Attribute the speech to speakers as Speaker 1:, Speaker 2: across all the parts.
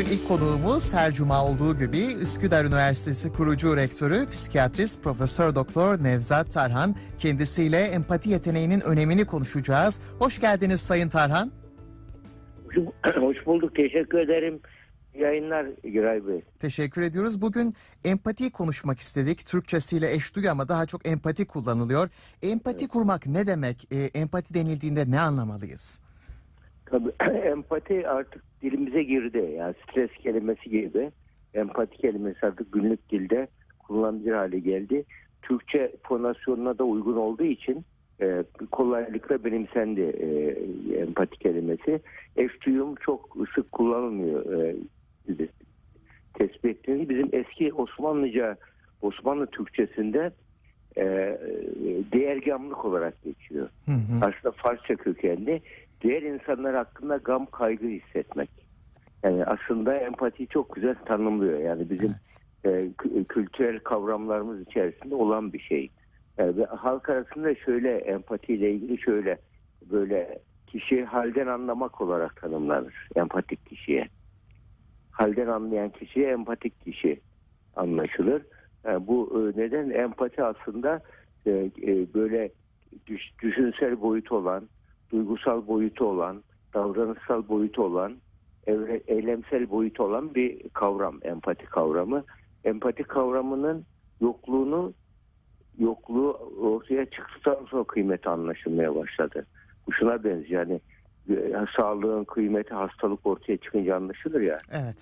Speaker 1: İlk konuğumuz her cuma olduğu gibi Üsküdar Üniversitesi kurucu rektörü, psikiyatrist Profesör Doktor Nevzat Tarhan. Kendisiyle empati yeteneğinin önemini konuşacağız. Hoş geldiniz Sayın Tarhan.
Speaker 2: Hoş bulduk. Teşekkür ederim. Yayınlar Giray Bey.
Speaker 1: Teşekkür ediyoruz. Bugün empati konuşmak istedik. Türkçesiyle eş duyu ama daha çok empati kullanılıyor. Empati kurmak ne demek? E, empati denildiğinde ne anlamalıyız?
Speaker 2: Tabii empati artık dilimize girdi. Yani stres kelimesi gibi. Empati kelimesi artık günlük dilde kullanılır hale geldi. Türkçe fonasyonuna da uygun olduğu için e, kolaylıkla benimsendi e, empati kelimesi. Eş duyum çok sık kullanılmıyor. E, tespit ettiğiniz bizim eski Osmanlıca Osmanlı Türkçesinde e, değergamlık olarak geçiyor.
Speaker 1: Hı hı.
Speaker 2: Aslında Farsça kökenli diğer insanlar hakkında gam kaygı hissetmek. Yani aslında empati çok güzel tanımlıyor. Yani bizim e, kü- kültürel kavramlarımız içerisinde olan bir şey. Yani ve halk arasında şöyle empatiyle ilgili şöyle böyle kişi halden anlamak olarak tanımlanır. Empatik kişiye. Halden anlayan kişiye empatik kişi anlaşılır. Yani bu e, neden empati aslında e, e, böyle düş- düşünsel boyutu olan, duygusal boyutu olan, davranışsal boyutu olan, evre- eylemsel boyutu olan bir kavram, empati kavramı. Empati kavramının yokluğunu yokluğu ortaya çıktıktan sonra kıymeti anlaşılmaya başladı. Bu şuna benziyor yani e, sağlığın kıymeti hastalık ortaya çıkınca anlaşılır ya
Speaker 1: Evet.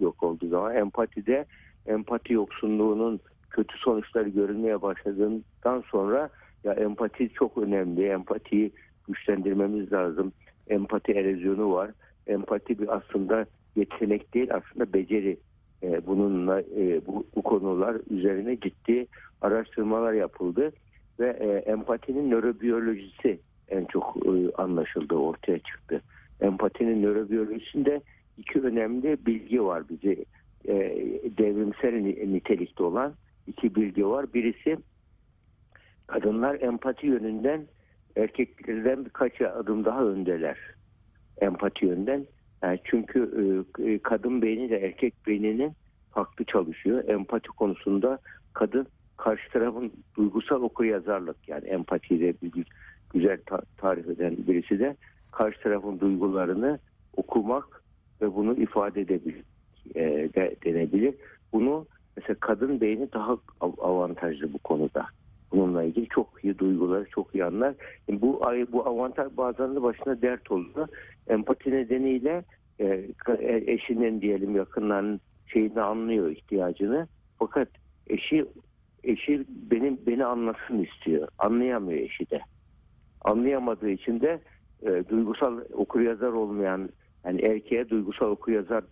Speaker 2: yok olduğu zaman empatide empati yoksunluğunun kötü sonuçları görülmeye başladığından sonra ya empati çok önemli. Empatiyi güçlendirmemiz lazım. Empati erozyonu var. Empati bir aslında yetenek değil aslında beceri. Ee, bununla e, bu, bu konular üzerine ciddi araştırmalar yapıldı ve e, empatinin nörobiyolojisi en çok e, anlaşıldı ortaya çıktı. Empatinin nörobiyolojisinde iki önemli bilgi var bize e, devrimsel ni- nitelikte olan iki bilgi var. Birisi kadınlar empati yönünden erkeklerden birkaç adım daha öndeler. Empati yönden. Yani çünkü e, e, kadın beyni ile erkek beyninin farklı çalışıyor. Empati konusunda kadın karşı tarafın duygusal okuryazarlık yani empatiyi de bir gü- güzel ta- tarif eden birisi de karşı tarafın duygularını okumak ve bunu ifade edebilir e, de, denebilir. Bunu mesela kadın beyni daha av- avantajlı bu konuda. Bununla ilgili çok iyi duyguları çok iyi anlar. Yani bu bu avantaj bazen de başına dert oluyor. Empati nedeniyle e, e, eşinin diyelim yakınlarının şeyini anlıyor ihtiyacını. Fakat eşi eşi benim beni anlasın istiyor. Anlayamıyor eşi de. Anlayamadığı için de e, duygusal okuryazar olmayan yani erkeğe duygusal okuryazar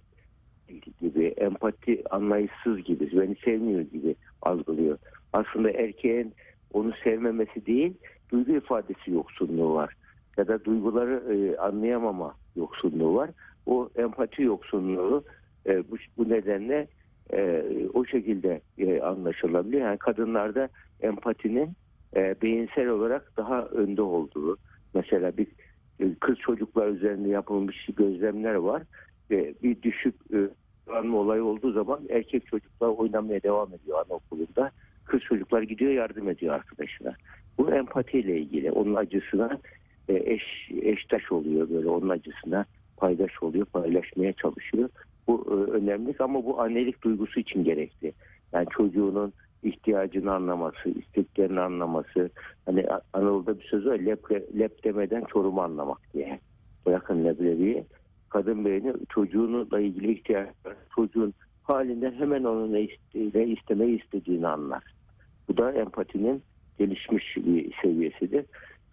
Speaker 2: gibi empati anlayışsız gibi beni sevmiyor gibi algılıyor. Aslında erkeğin onu sevmemesi değil duygu ifadesi yoksunluğu var. Ya da duyguları e, anlayamama yoksunluğu var. O empati yoksunluğu e, bu, bu nedenle e, o şekilde e, anlaşılabiliyor. Yani kadınlarda empatinin e, beyinsel olarak daha önde olduğu mesela bir e, kız çocuklar üzerinde yapılmış gözlemler var. E, bir düşük e, olayı olduğu zaman erkek çocuklar oynamaya devam ediyor anaokulunda. Kız çocuklar gidiyor yardım ediyor arkadaşına. Bu empatiyle ilgili. Onun acısına e, eş eştaş oluyor böyle onun acısına paydaş oluyor, paylaşmaya çalışıyor. Bu e, önemli ama bu annelik duygusu için gerekli. Yani çocuğunun ihtiyacını anlaması, isteklerini anlaması. Hani Anadolu'da bir söz var, lep, lep demeden çorumu anlamak diye. Bırakın leblebiyi. Kadın beyni çocuğunla ilgili ihtiyaçlar, çocuğun halinden hemen onun ne, iste, istemeyi istediğini anlar. Bu da empatinin gelişmiş bir seviyesidir.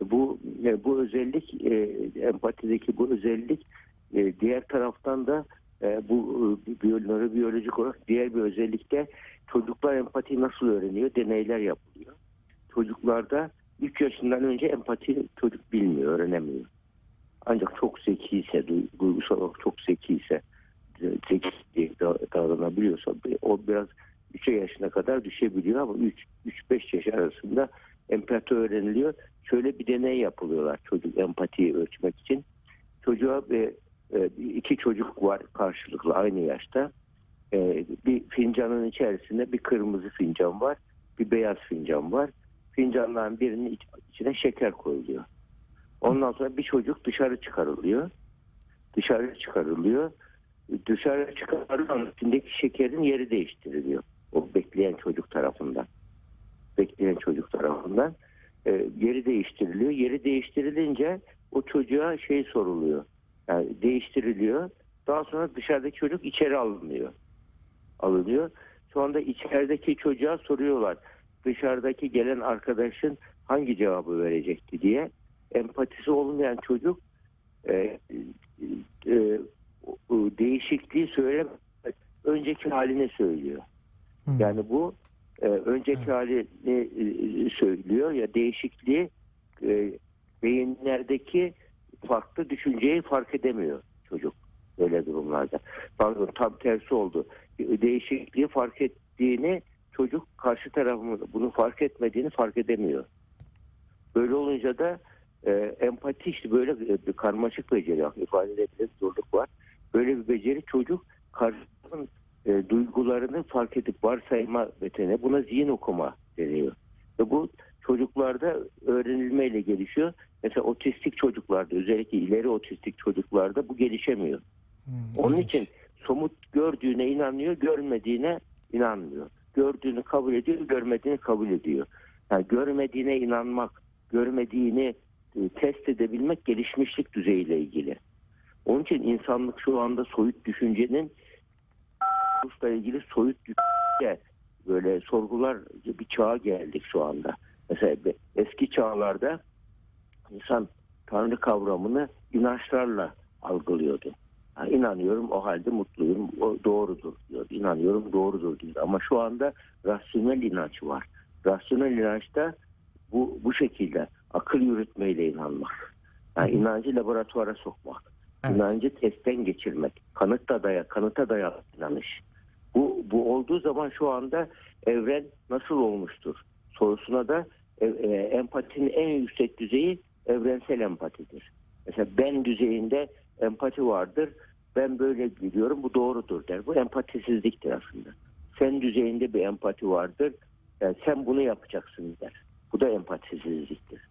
Speaker 2: Bu bu özellik e, empatideki bu özellik e, diğer taraftan da e, bu biyo- nörobiyolojik olarak diğer bir özellikte çocuklar empatiyi nasıl öğreniyor? Deneyler yapılıyor. Çocuklarda 3 yaşından önce empati çocuk bilmiyor, öğrenemiyor. Ancak çok zekiyse, duy- duygusal olarak çok zekiyse, e, zeki diye da- davranabiliyorsa o biraz 3 yaşına kadar düşebiliyor ama 3-5 yaş arasında empati öğreniliyor. Şöyle bir deney yapılıyorlar çocuk empatiyi ölçmek için. Çocuğa bir e, iki çocuk var karşılıklı aynı yaşta. E, bir fincanın içerisinde bir kırmızı fincan var, bir beyaz fincan var. Fincanların birinin iç- içine şeker koyuluyor. Ondan sonra bir çocuk dışarı çıkarılıyor. Dışarı çıkarılıyor. Dışarı çıkarılan içindeki şekerin yeri değiştiriliyor. O bekleyen çocuk tarafından. Bekleyen çocuk tarafından e, yeri değiştiriliyor. Yeri değiştirilince o çocuğa şey soruluyor. Yani değiştiriliyor. Daha sonra dışarıdaki çocuk içeri alınıyor. Alınıyor. Sonra da içerideki çocuğa soruyorlar. Dışarıdaki gelen arkadaşın hangi cevabı verecekti diye. Empatisi olmayan çocuk e, e, değişikliği söyle önceki halini söylüyor.
Speaker 1: Hı.
Speaker 2: Yani bu e, önceki
Speaker 1: Evet.
Speaker 2: halini e, söylüyor ya değişikliği e, beyinlerdeki farklı düşünceyi fark edemiyor çocuk böyle durumlarda. Pardon tam tersi oldu. E, Değişikliği fark ettiğini çocuk karşı tarafın bunu fark etmediğini fark edemiyor. Böyle olunca da e, empati işte böyle bir, karmaşık beceri ifade edebilir zorluk var. Böyle bir beceri çocuk karşı tarafın e, duygularını fark edip varsayma yeteneği buna zihin okuma deniyor. Ve bu çocuklarda öğrenilmeyle gelişiyor. Mesela otistik çocuklarda özellikle ileri otistik çocuklarda bu gelişemiyor.
Speaker 1: Hı,
Speaker 2: Onun
Speaker 1: ilginç.
Speaker 2: için somut gördüğüne inanıyor, görmediğine inanmıyor. Gördüğünü kabul ediyor, görmediğini kabul ediyor. Yani görmediğine inanmak, görmediğini e, test edebilmek gelişmişlik düzeyiyle ilgili. Onun için insanlık şu anda soyut düşüncenin Rus'la ilgili soyut düşünce böyle sorgular bir çağa geldik şu anda. Mesela eski çağlarda insan Tanrı kavramını inançlarla algılıyordu. Ha, inanıyorum o halde mutluyum, o doğrudur diyor. İnanıyorum doğrudur diyor. Ama şu anda rasyonel inanç var. Rasyonel inançta bu bu şekilde akıl yürütmeyle inanmak. Yani inancı laboratuvara sokmak.
Speaker 1: Evet.
Speaker 2: İnancı testten geçirmek. Kanıta dayalı, kanıta dayalı inanış. Bu, bu olduğu zaman şu anda evren nasıl olmuştur sorusuna da e, e, empatinin en yüksek düzeyi evrensel empatidir. Mesela ben düzeyinde empati vardır. Ben böyle biliyorum bu doğrudur der. Bu empatisizliktir aslında. Sen düzeyinde bir empati vardır. Yani sen bunu yapacaksın der. Bu da empatisizliktir.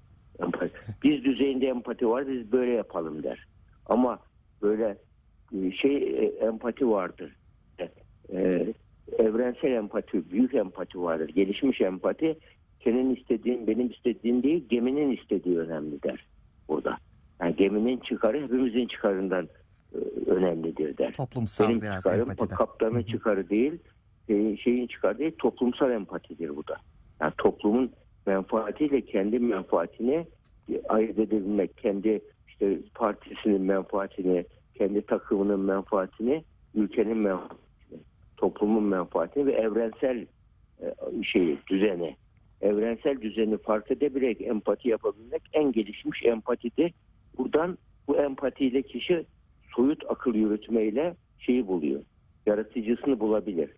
Speaker 2: Empati. Biz düzeyinde empati var biz böyle yapalım der. Ama böyle e, şey e, empati vardır. E, evrensel empati, büyük empati vardır. Gelişmiş empati senin istediğin benim istediğim değil geminin istediği önemli der burada. Yani geminin çıkarı hepimizin çıkarından önemlidir der.
Speaker 1: Toplumsal
Speaker 2: Benim
Speaker 1: biraz
Speaker 2: çıkarım
Speaker 1: empatide.
Speaker 2: kaptanın çıkarı değil, şeyin, şeyin çıkarı değil, toplumsal empatidir bu da. Yani toplumun menfaatiyle kendi menfaatini ayırt edebilmek, kendi işte partisinin menfaatini, kendi takımının menfaatini, ülkenin menfaatini, toplumun menfaatini ve evrensel e, şeyi, düzeni, evrensel düzeni fark edebilerek empati yapabilmek en gelişmiş empatidir. Buradan bu empatiyle kişi soyut akıl yürütmeyle şeyi buluyor. Yaratıcısını bulabilir.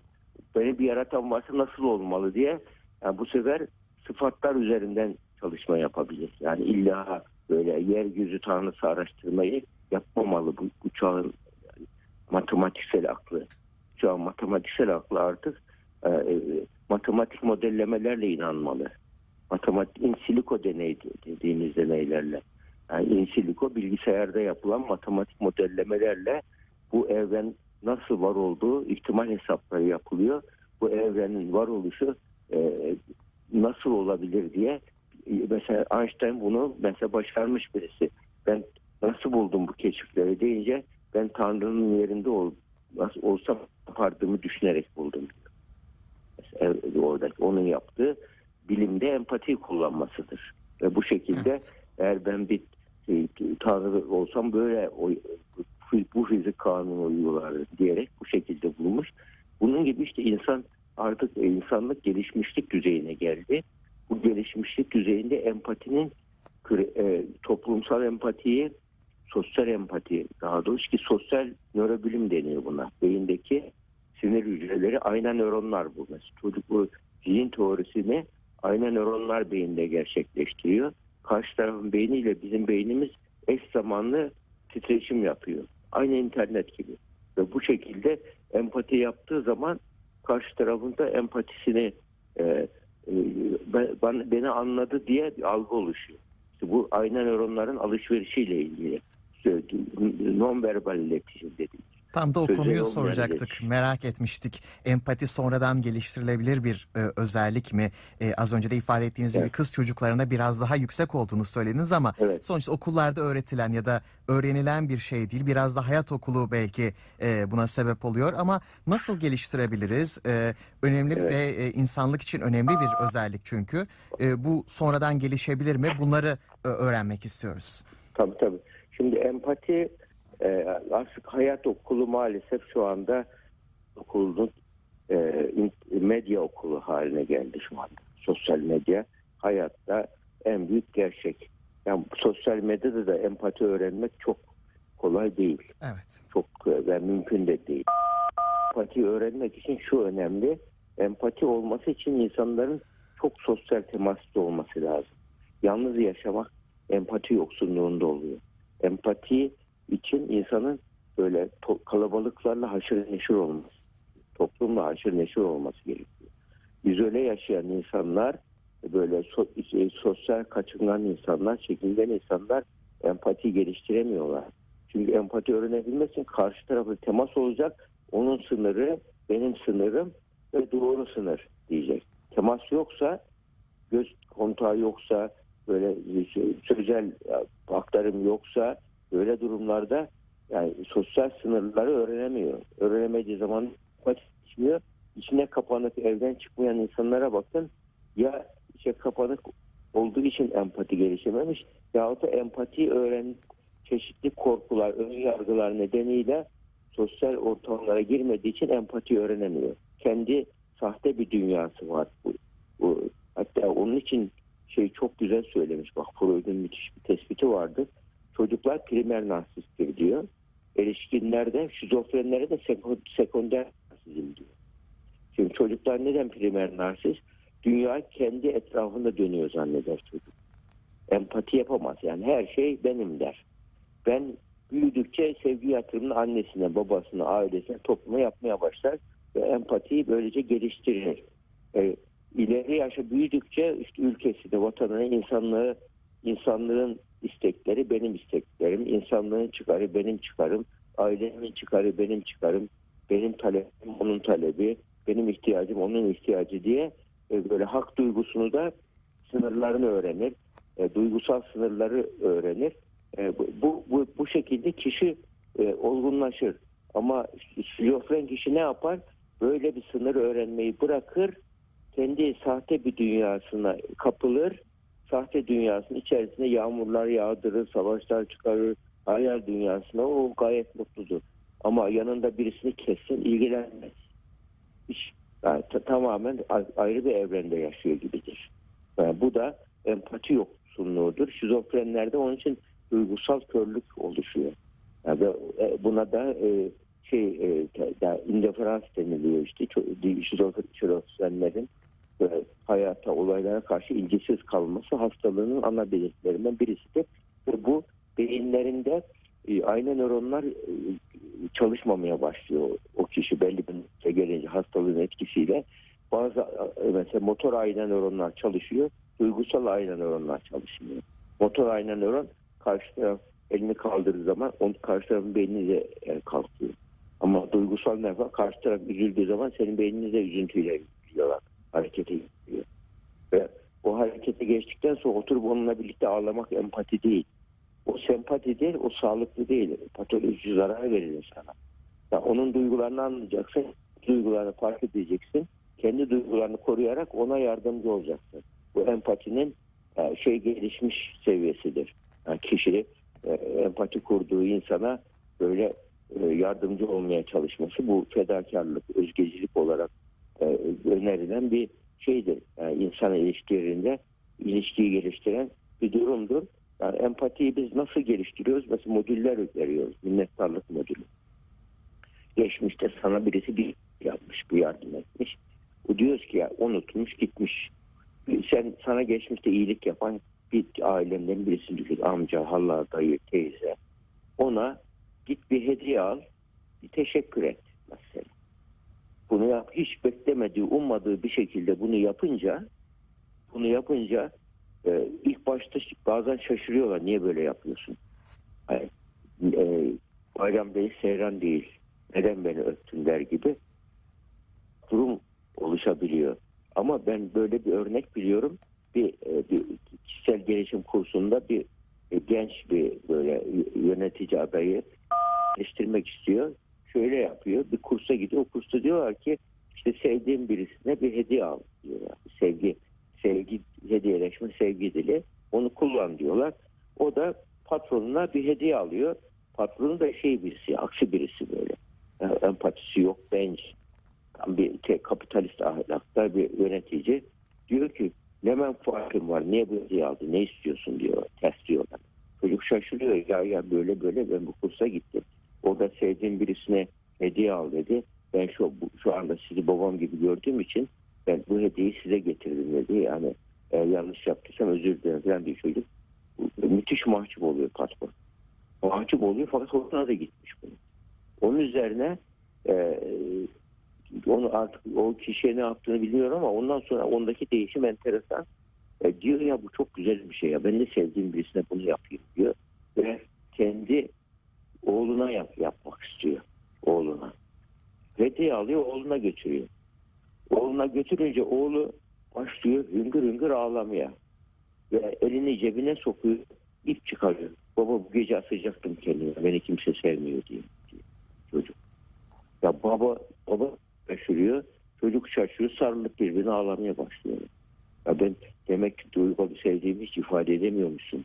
Speaker 2: Beni bir yaratan varsa nasıl olmalı diye yani bu sefer sıfatlar üzerinden çalışma yapabilir. Yani illa böyle yeryüzü tanrısı araştırmayı yapmamalı bu, bu çağın matematiksel aklı. Çağın matematiksel aklı artık e, e, matematik modellemelerle inanmalı. Matematik in silico deney dediğimiz deneylerle. Yani in silico bilgisayarda yapılan matematik modellemelerle bu evren nasıl var olduğu ihtimal hesapları yapılıyor. Bu evrenin varoluşu e, nasıl olabilir diye mesela Einstein bunu mesela başarmış birisi. Ben nasıl buldum bu keşifleri deyince ben Tanrı'nın yerinde ol, nasıl olsam yapardığımı düşünerek buldum. Mesela e, oradaki onun yaptığı bilimde empati kullanmasıdır. Ve bu şekilde
Speaker 1: Evet.
Speaker 2: eğer ben bir e, Tanrı olsam böyle o, bu fizik kanunu uygulardı diyerek bu şekilde bulmuş. Bunun gibi işte insan artık insanlık gelişmişlik düzeyine geldi. Gelişmişlik düzeyinde empatinin e, toplumsal empatiyi, sosyal empati daha doğrusu ki sosyal nörobilim deniyor buna. Beyindeki sinir hücreleri ayna nöronlar bu. Mesela çocuk bu zihin teorisini ayna nöronlar beyinde gerçekleştiriyor. Karşı tarafın beyniyle bizim beynimiz eş zamanlı titreşim yapıyor. Aynı internet gibi. Ve bu şekilde empati yaptığı zaman karşı tarafında empatisini e, e, ben, beni anladı diye bir algı oluşuyor. İşte bu ayna nöronların alışverişiyle ilgili. Non verbal iletişim dediğimiz.
Speaker 1: Tam da o konuyu soracaktık. Merak etmiştik. Empati sonradan geliştirilebilir bir e, özellik mi? E, az önce de ifade ettiğiniz evet. gibi kız çocuklarına biraz daha yüksek olduğunu söylediniz ama evet. sonuçta okullarda öğretilen ya da öğrenilen bir şey değil. Biraz da hayat okulu belki e, buna sebep oluyor ama nasıl geliştirebiliriz? E, önemli evet. ve e, insanlık için önemli bir özellik çünkü. E, bu sonradan gelişebilir mi? Bunları e, öğrenmek istiyoruz.
Speaker 2: Tabii tabii. Şimdi empati e, artık hayat okulu maalesef şu anda okulun e, medya okulu haline geldi şu anda. Sosyal medya hayatta en büyük gerçek. Yani sosyal medyada da empati öğrenmek çok kolay değil.
Speaker 1: Evet.
Speaker 2: Çok e, ve mümkün de değil. Empati öğrenmek için şu önemli. Empati olması için insanların çok sosyal temaslı olması lazım. Yalnız yaşamak empati yoksunluğunda oluyor. Empati için insanın böyle kalabalıklarla haşır neşir olması, toplumla haşır neşir olması gerekiyor. İzole yaşayan insanlar, böyle so, şey, sosyal kaçıngan insanlar, çekingen insanlar empati geliştiremiyorlar. Çünkü empati öğrenebilmek karşı tarafı temas olacak. Onun sınırı benim sınırım ve doğru sınır diyecek. Temas yoksa, göz kontağı yoksa, böyle şey, sözel aktarım yoksa, Öyle durumlarda yani sosyal sınırları öğrenemiyor. Öğrenemediği zaman geçmiyor. İçine kapanık evden çıkmayan insanlara bakın ya içe kapanık olduğu için empati gelişememiş yahut da empati öğren çeşitli korkular, ön yargılar nedeniyle sosyal ortamlara girmediği için empati öğrenemiyor. Kendi sahte bir dünyası var. Bu, bu, hatta onun için şey çok güzel söylemiş. Bak Freud'un müthiş bir tespiti vardı çocuklar primer narsisttir diyor. Erişkinlerde şizofrenlere de sekonder narsizm diyor. Şimdi çocuklar neden primer narsist? Dünya kendi etrafında dönüyor zanneder çocuk. Empati yapamaz. Yani her şey benim der. Ben büyüdükçe sevgi yatırımını annesine, babasına, ailesine, topluma yapmaya başlar ve empatiyi böylece geliştirir. E, ileri yaşa büyüdükçe işte ülkesini, vatanını, insanlığı, insanlığın istekleri benim isteklerim, insanlığın çıkarı benim çıkarım, ailemin çıkarı benim çıkarım, benim talebim onun talebi, benim ihtiyacım onun ihtiyacı diye e, böyle hak duygusunu da sınırlarını öğrenir, e, duygusal sınırları öğrenir. E, bu, bu, bu şekilde kişi e, olgunlaşır. Ama şizofren kişi ne yapar? Böyle bir sınır öğrenmeyi bırakır, kendi sahte bir dünyasına kapılır sahte dünyasının içerisinde yağmurlar yağdırır, savaşlar çıkarır, hayal dünyasına o gayet mutludur. Ama yanında birisini kessin ilgilenmez. Hiç, yani tamamen ayrı bir evrende yaşıyor gibidir. Yani bu da empati yoksunluğudur. Şizofrenlerde onun için duygusal körlük oluşuyor. Yani e, buna da e, şey e, indiferans deniliyor işte şizofrenlerin hayata, olaylara karşı ilgisiz kalması hastalığının ana belirtilerinden birisidir. Ve bu beyinlerinde e, aynı nöronlar e, çalışmamaya başlıyor o kişi belli bir gelince hastalığın etkisiyle. Bazı e, mesela motor ayna nöronlar çalışıyor, duygusal ayna nöronlar çalışmıyor. Motor ayna nöron karşı taraf elini kaldırdığı zaman onun karşı tarafın beynine de kalkıyor. Ama duygusal nefes karşı taraf üzüldüğü zaman senin beyninize üzüntüyle gidiyorlar harekete geçiyor. Ve o harekete geçtikten sonra oturup onunla birlikte ağlamak empati değil. O sempati değil, o sağlıklı değil. Patoloji zarar verir insana. Yani onun duygularını anlayacaksın, duygularını fark edeceksin. Kendi duygularını koruyarak ona yardımcı olacaksın. Bu empatinin e, şey gelişmiş seviyesidir. Yani kişi e, empati kurduğu insana böyle e, yardımcı olmaya çalışması bu fedakarlık, özgecilik olarak e, önerilen bir şeydir. Yani insan ilişkilerinde ilişkiyi geliştiren bir durumdur. Yani empatiyi biz nasıl geliştiriyoruz? Mesela modüller veriyoruz. Minnettarlık modülü. Geçmişte sana birisi bir yapmış, bir yardım etmiş. Bu diyoruz ki ya unutmuş gitmiş. Sen sana geçmişte iyilik yapan bir ailenden birisini düşün. Amca, hala, dayı, teyze. Ona git bir hediye al, bir teşekkür et. Bunu yap, hiç beklemediği, ummadığı bir şekilde bunu yapınca, bunu yapınca e, ilk başta bazen şaşırıyorlar. Niye böyle yapıyorsun? Yani, e, bayram değil, seyran değil. Neden beni öptün der gibi durum oluşabiliyor. Ama ben böyle bir örnek biliyorum. Bir, e, bir kişisel gelişim kursunda bir e, genç bir böyle yönetici adayı geliştirmek istiyor. Şöyle yapıyor. Bir kursa gidiyor. O kursta diyorlar ki işte sevdiğin birisine bir hediye al diyorlar. Sevgi, sevgi hediyeleşme sevgi dili. Onu kullan diyorlar. O da patronuna bir hediye alıyor. Patronu da şey birisi, aksi birisi böyle. Yani empatisi yok, bench. Tam bir kapitalist ahlakta bir yönetici. Diyor ki ne menfaatin var, niye bu hediye aldın, ne istiyorsun diyor, ters diyorlar. Çocuk şaşırıyor, ya ya böyle böyle ben bu kursa gittim. O da sevdiğim birisine hediye al dedi. Ben şu, şu anda sizi babam gibi gördüğüm için ben bu hediyeyi size getirdim dedi. Yani e, yanlış yaptıysam özür dilerim falan diyor çocuk. Müthiş mahcup oluyor patron. Mahcup oluyor fakat hoşuna da gitmiş bunu. Onun üzerine e, onu artık o kişiye ne yaptığını bilmiyorum ama ondan sonra ondaki değişim enteresan. E, diyor ya bu çok güzel bir şey ya ben de sevdiğim birisine bunu yapayım diyor. Ve kendi oğluna yap, yapmak istiyor. Oğluna. Hediye alıyor oğluna götürüyor. Oğluna götürünce oğlu başlıyor hüngür hüngür ağlamaya. Ve elini cebine sokuyor, ip çıkarıyor. Baba bu gece asacaktım kendime, beni kimse sevmiyor diye. diye çocuk. Ya baba, baba şaşırıyor, çocuk şaşırıyor, sarılıp birbirine ağlamaya başlıyor. Ya ben demek ki duyguyu sevdiğimi hiç ifade edemiyormuşsun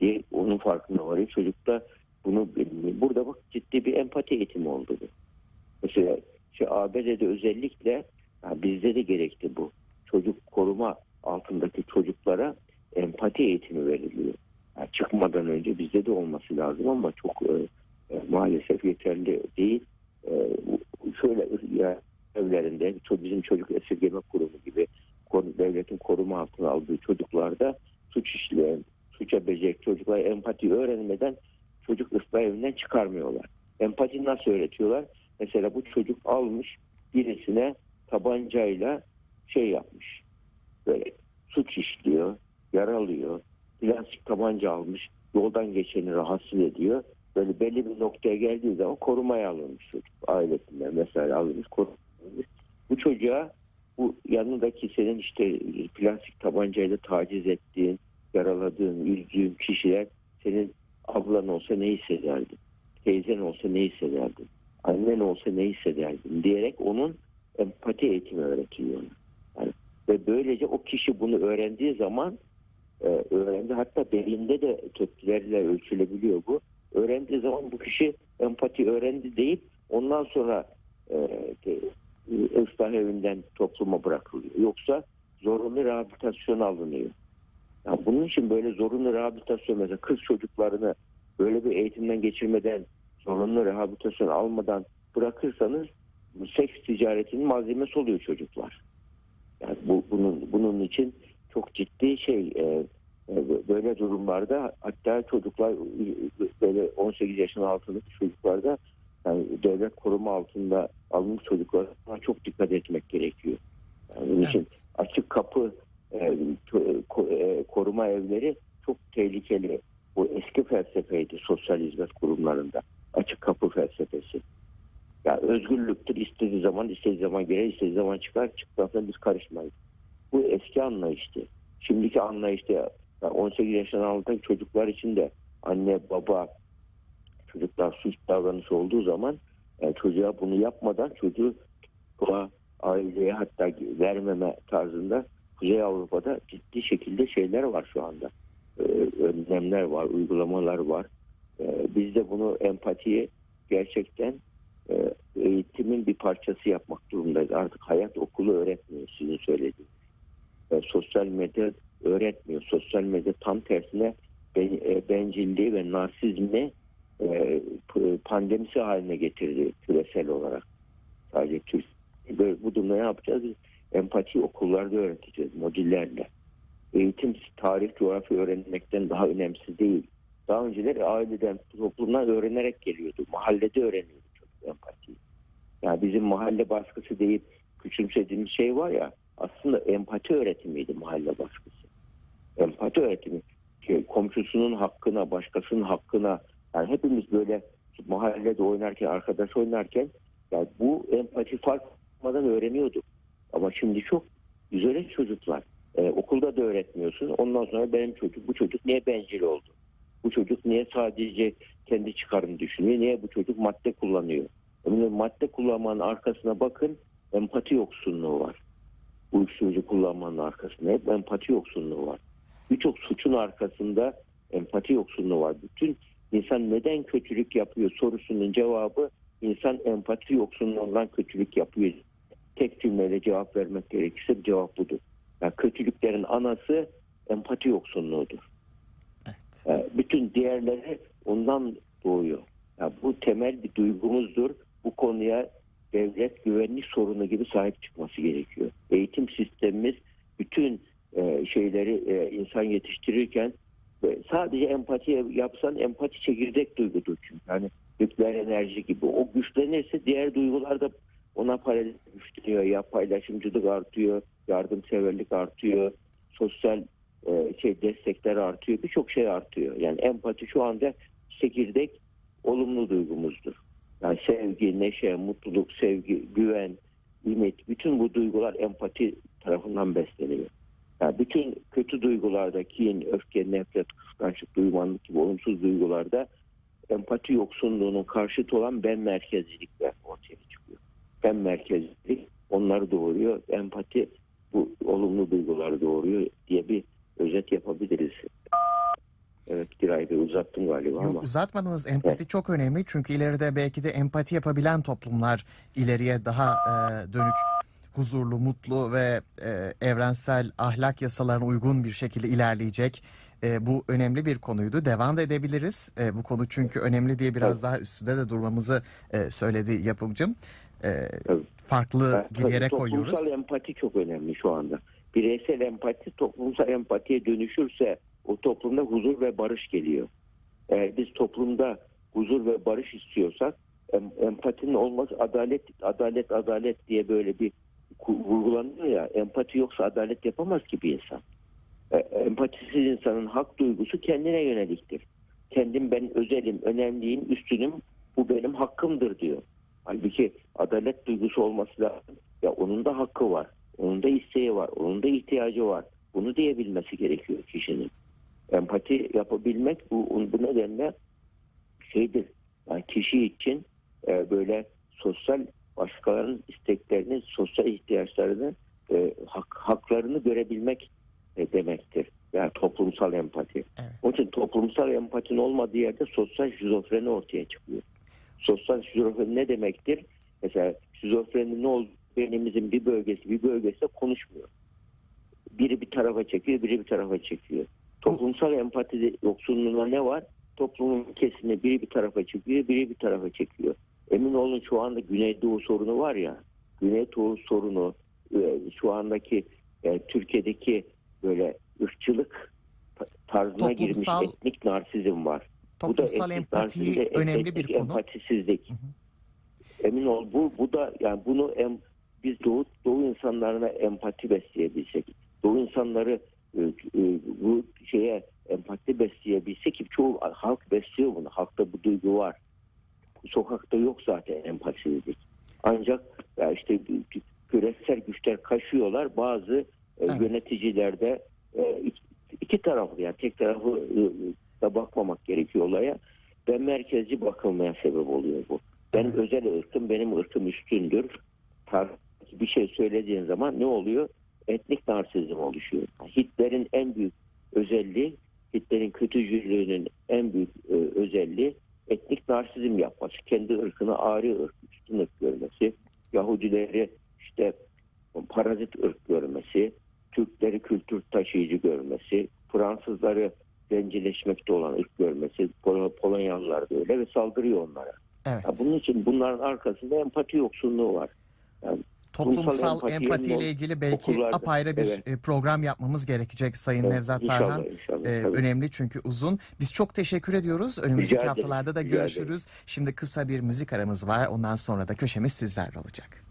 Speaker 2: diye onun farkına varıyor. Çocuk da bunu bilmiyor. Burada bak ciddi bir empati eğitimi oldu bu. Mesela şey ABD'de özellikle bizde de gerekti bu. Çocuk koruma altındaki çocuklara empati eğitimi veriliyor. Yani çıkmadan önce bizde de olması lazım ama çok e, e, maalesef yeterli değil. E, şöyle ya, evlerinde bizim çocuk esirgeme kurumu gibi devletin koruma altına aldığı çocuklarda suç işleyen, suça becek çocuklar empati öğrenmeden çocuk ıslah evinden çıkarmıyorlar. Empati nasıl öğretiyorlar? Mesela bu çocuk almış birisine tabancayla şey yapmış. Böyle suç işliyor, yaralıyor. Plastik tabanca almış, yoldan geçeni rahatsız ediyor. Böyle belli bir noktaya geldiği zaman korumaya alınmış çocuk. Ailesinden mesela alınmış, korunmuş. Bu çocuğa bu yanındaki senin işte plastik tabancayla taciz ettiğin, yaraladığın, üzdüğün kişiler senin ablan olsa ne hissederdin? Teyzen olsa ne hissederdin? Annen olsa ne hissederdin? Diyerek onun empati eğitimi öğretiyor. Yani, ve böylece o kişi bunu öğrendiği zaman e, öğrendi. Hatta belinde de tepkilerle ölçülebiliyor bu. Öğrendiği zaman bu kişi empati öğrendi deyip ondan sonra e, e, ıslah evinden topluma bırakılıyor. Yoksa zorunlu rehabilitasyon alınıyor. Yani bunun için böyle zorunlu rehabilitasyon mesela kız çocuklarını böyle bir eğitimden geçirmeden zorunlu rehabilitasyon almadan bırakırsanız seks ticaretinin malzemesi oluyor çocuklar. Yani bu, bunun bunun için çok ciddi şey e, e böyle durumlarda hatta çocuklar böyle 18 yaşın altındaki çocuklarda yani devlet koruma altında alınmış çocuklara çok dikkat etmek gerekiyor. Yani bunun evet. için açık kapı koruma evleri çok tehlikeli. Bu eski felsefeydi sosyal hizmet kurumlarında. Açık kapı felsefesi. Ya özgürlüktür. istediği zaman istediği zaman girer, istediği zaman çıkar. Çıktıktan biz karışmayız. Bu eski anlayıştı. Şimdiki anlayışta 18 yaşından altındaki çocuklar için de anne baba çocuklar suç davranışı olduğu zaman yani çocuğa bunu yapmadan çocuğu aileye hatta vermeme tarzında Kuzey Avrupa'da ciddi şekilde şeyler var şu anda. Ee, önlemler var, uygulamalar var. Ee, biz de bunu empatiyi gerçekten e, eğitimin bir parçası yapmak durumundayız. Artık hayat okulu öğretmiyor sizin söylediğiniz. E, sosyal medya öğretmiyor. Sosyal medya tam tersine e, bencilliği ve narsizmi e, pandemisi haline getirdi küresel olarak. Sadece Türkiye. Bu durumda ne yapacağız? Empati okullarda öğreteceğiz modüllerle. Eğitim tarih, coğrafya öğrenmekten daha önemsiz değil. daha önceleri aileden, toplumdan öğrenerek geliyordu. Mahallede öğreniyordu çocuk empatiyi. Yani bizim mahalle baskısı deyip küçümsediğimiz şey var ya aslında empati öğretimiydi mahalle baskısı. Empati öğretimi. Şey, komşusunun hakkına, başkasının hakkına yani hepimiz böyle mahallede oynarken, arkadaş oynarken yani bu empati farkmadan öğreniyorduk. Ama şimdi çok güzel çocuklar. Ee, okulda da öğretmiyorsun. Ondan sonra benim çocuk, bu çocuk niye bencil oldu? Bu çocuk niye sadece kendi çıkarını düşünüyor? Niye bu çocuk madde kullanıyor? Yani madde kullanmanın arkasına bakın empati yoksunluğu var. Uyuşturucu kullanmanın arkasında hep empati yoksunluğu var. Birçok suçun arkasında empati yoksunluğu var. Bütün insan neden kötülük yapıyor sorusunun cevabı insan empati yoksunluğundan kötülük yapıyor. Tek cümleyle cevap vermek gerekirse cevap budur. Yani kötülüklerin anası empati yoksunluğudur.
Speaker 1: Evet.
Speaker 2: Yani bütün diğerleri ondan doğuyor. Yani bu temel bir duygumuzdur. Bu konuya devlet güvenlik sorunu gibi sahip çıkması gerekiyor. Eğitim sistemimiz bütün e, şeyleri e, insan yetiştirirken e, sadece empati yapsan empati çekirdek duygudur çünkü. Yani nükleer enerji gibi. O güçlenirse diğer duygular da ona paralel güçleniyor. Ya paylaşımcılık artıyor, yardımseverlik artıyor, sosyal e, şey destekler artıyor. Birçok şey artıyor. Yani empati şu anda çekirdek olumlu duygumuzdur. Yani sevgi, neşe, mutluluk, sevgi, güven, ümit bütün bu duygular empati tarafından besleniyor. Yani bütün kötü duygularda kin, öfke, nefret, kıskançlık, duymanlık gibi olumsuz duygularda empati yoksunluğunun karşıtı olan ben merkezcilikler ortaya çıkıyor. Ben merkezcilik onları doğuruyor. Empati bu olumlu duyguları doğuruyor diye bir özet yapabiliriz. Evet Giray Bey uzattım galiba
Speaker 1: Yok
Speaker 2: ama.
Speaker 1: uzatmadınız. Empati çok önemli çünkü ileride belki de empati yapabilen toplumlar ileriye daha e, dönük huzurlu, mutlu ve e, evrensel ahlak yasalarına uygun bir şekilde ilerleyecek. E, bu önemli bir konuydu. Devam da edebiliriz. E, bu konu çünkü önemli diye biraz
Speaker 2: Evet.
Speaker 1: daha üstünde de durmamızı e, söyledi yapımcım. E,
Speaker 2: Tabii.
Speaker 1: farklı
Speaker 2: Evet,
Speaker 1: bir yere
Speaker 2: tabii
Speaker 1: koyuyoruz.
Speaker 2: Toplumsal empati çok önemli şu anda. Bireysel empati toplumsal empatiye dönüşürse o toplumda huzur ve barış geliyor. Eğer biz toplumda huzur ve barış istiyorsak em- empatinin olması adalet adalet adalet diye böyle bir vurgulanıyor ya empati yoksa adalet yapamaz ki bir insan. E, empatisiz insanın hak duygusu kendine yöneliktir. Kendim ben özelim, önemliyim, üstünüm, bu benim hakkımdır diyor. Halbuki adalet duygusu olması lazım. Ya onun da hakkı var. Onun da isteği var. Onun da ihtiyacı var. Bunu diyebilmesi gerekiyor kişinin. Empati yapabilmek bu, bu nedenle şeydir. Yani kişi için e, böyle sosyal başkalarının isteklerini, sosyal ihtiyaçlarını, e, hak, haklarını görebilmek e, demektir. Yani toplumsal empati.
Speaker 1: Evet.
Speaker 2: Onun için toplumsal empatinin olmadığı yerde sosyal şizofreni ortaya çıkıyor. Sosyal şizofreni ne demektir? Mesela şizofreni ne oldu? Beynimizin bir bölgesi bir bölgesi konuşmuyor. Biri bir tarafa çekiyor, biri bir tarafa çekiyor. Toplumsal empati yoksunluğuna ne var? Toplumun kesimi biri bir tarafa çekiyor, biri bir tarafa çekiyor. Emin olun şu anda Güneydoğu sorunu var ya, Güneydoğu sorunu e, şu andaki e, Türkiye'deki böyle ırkçılık ta- tarzına girmiş
Speaker 1: Toplumsal-
Speaker 2: etnik narsizm var.
Speaker 1: Toplumsal
Speaker 2: etnik
Speaker 1: empati
Speaker 2: narsizm,
Speaker 1: önemli bir konu.
Speaker 2: Empatisizlik.
Speaker 1: Hı hı.
Speaker 2: Emin ol bu bu da yani bunu em, biz Doğu, Doğu insanlarına empati besleyebilsek, Doğu insanları e, e, bu şeye empati besleyebilsek ki çoğu halk besliyor bunu. Halkta bu duygu var. Sokakta yok zaten empatisizlik. Ancak ya işte küresel güçler kaşıyorlar. Bazı e,
Speaker 1: Evet.
Speaker 2: yöneticilerde e, iki, taraflı yani tek tarafı e, da bakmamak gerekiyor olaya. Ben merkezci bakılmaya sebep oluyor bu. Benim
Speaker 1: Evet.
Speaker 2: özel ırkım, benim ırkım üstündür. Bir şey söylediğin zaman ne oluyor? Etnik narsizm oluşuyor. Hitler'in en büyük özelliği, Hitler'in kötücülüğünün en büyük e, özelliği etnik narsizm yapması. Kendi ırkını ari ırk, üstün ırk görmesi. Yahudileri işte parazit ırk görmesi. Türkleri kültür taşıyıcı görmesi. Fransızları zencileşmekte olan ırk görmesi. Pol- Polonyalılar da öyle ve saldırıyor onlara.
Speaker 1: Evet.
Speaker 2: Ya bunun için bunların arkasında empati yoksunluğu var.
Speaker 1: toplumsal
Speaker 2: empati
Speaker 1: empati
Speaker 2: yerine
Speaker 1: ile ilgili belki
Speaker 2: okullarda,
Speaker 1: apayrı bir
Speaker 2: evet.
Speaker 1: e, program yapmamız gerekecek Sayın
Speaker 2: Evet,
Speaker 1: Nevzat
Speaker 2: inşallah,
Speaker 1: Tarhan.
Speaker 2: inşallah,
Speaker 1: E,
Speaker 2: tabii.
Speaker 1: önemli çünkü uzun. Biz çok teşekkür ediyoruz. Önümüzdeki haftalarda da görüşürüz. Şimdi kısa bir müzik aramız var. Ondan sonra da köşemiz sizlerle olacak.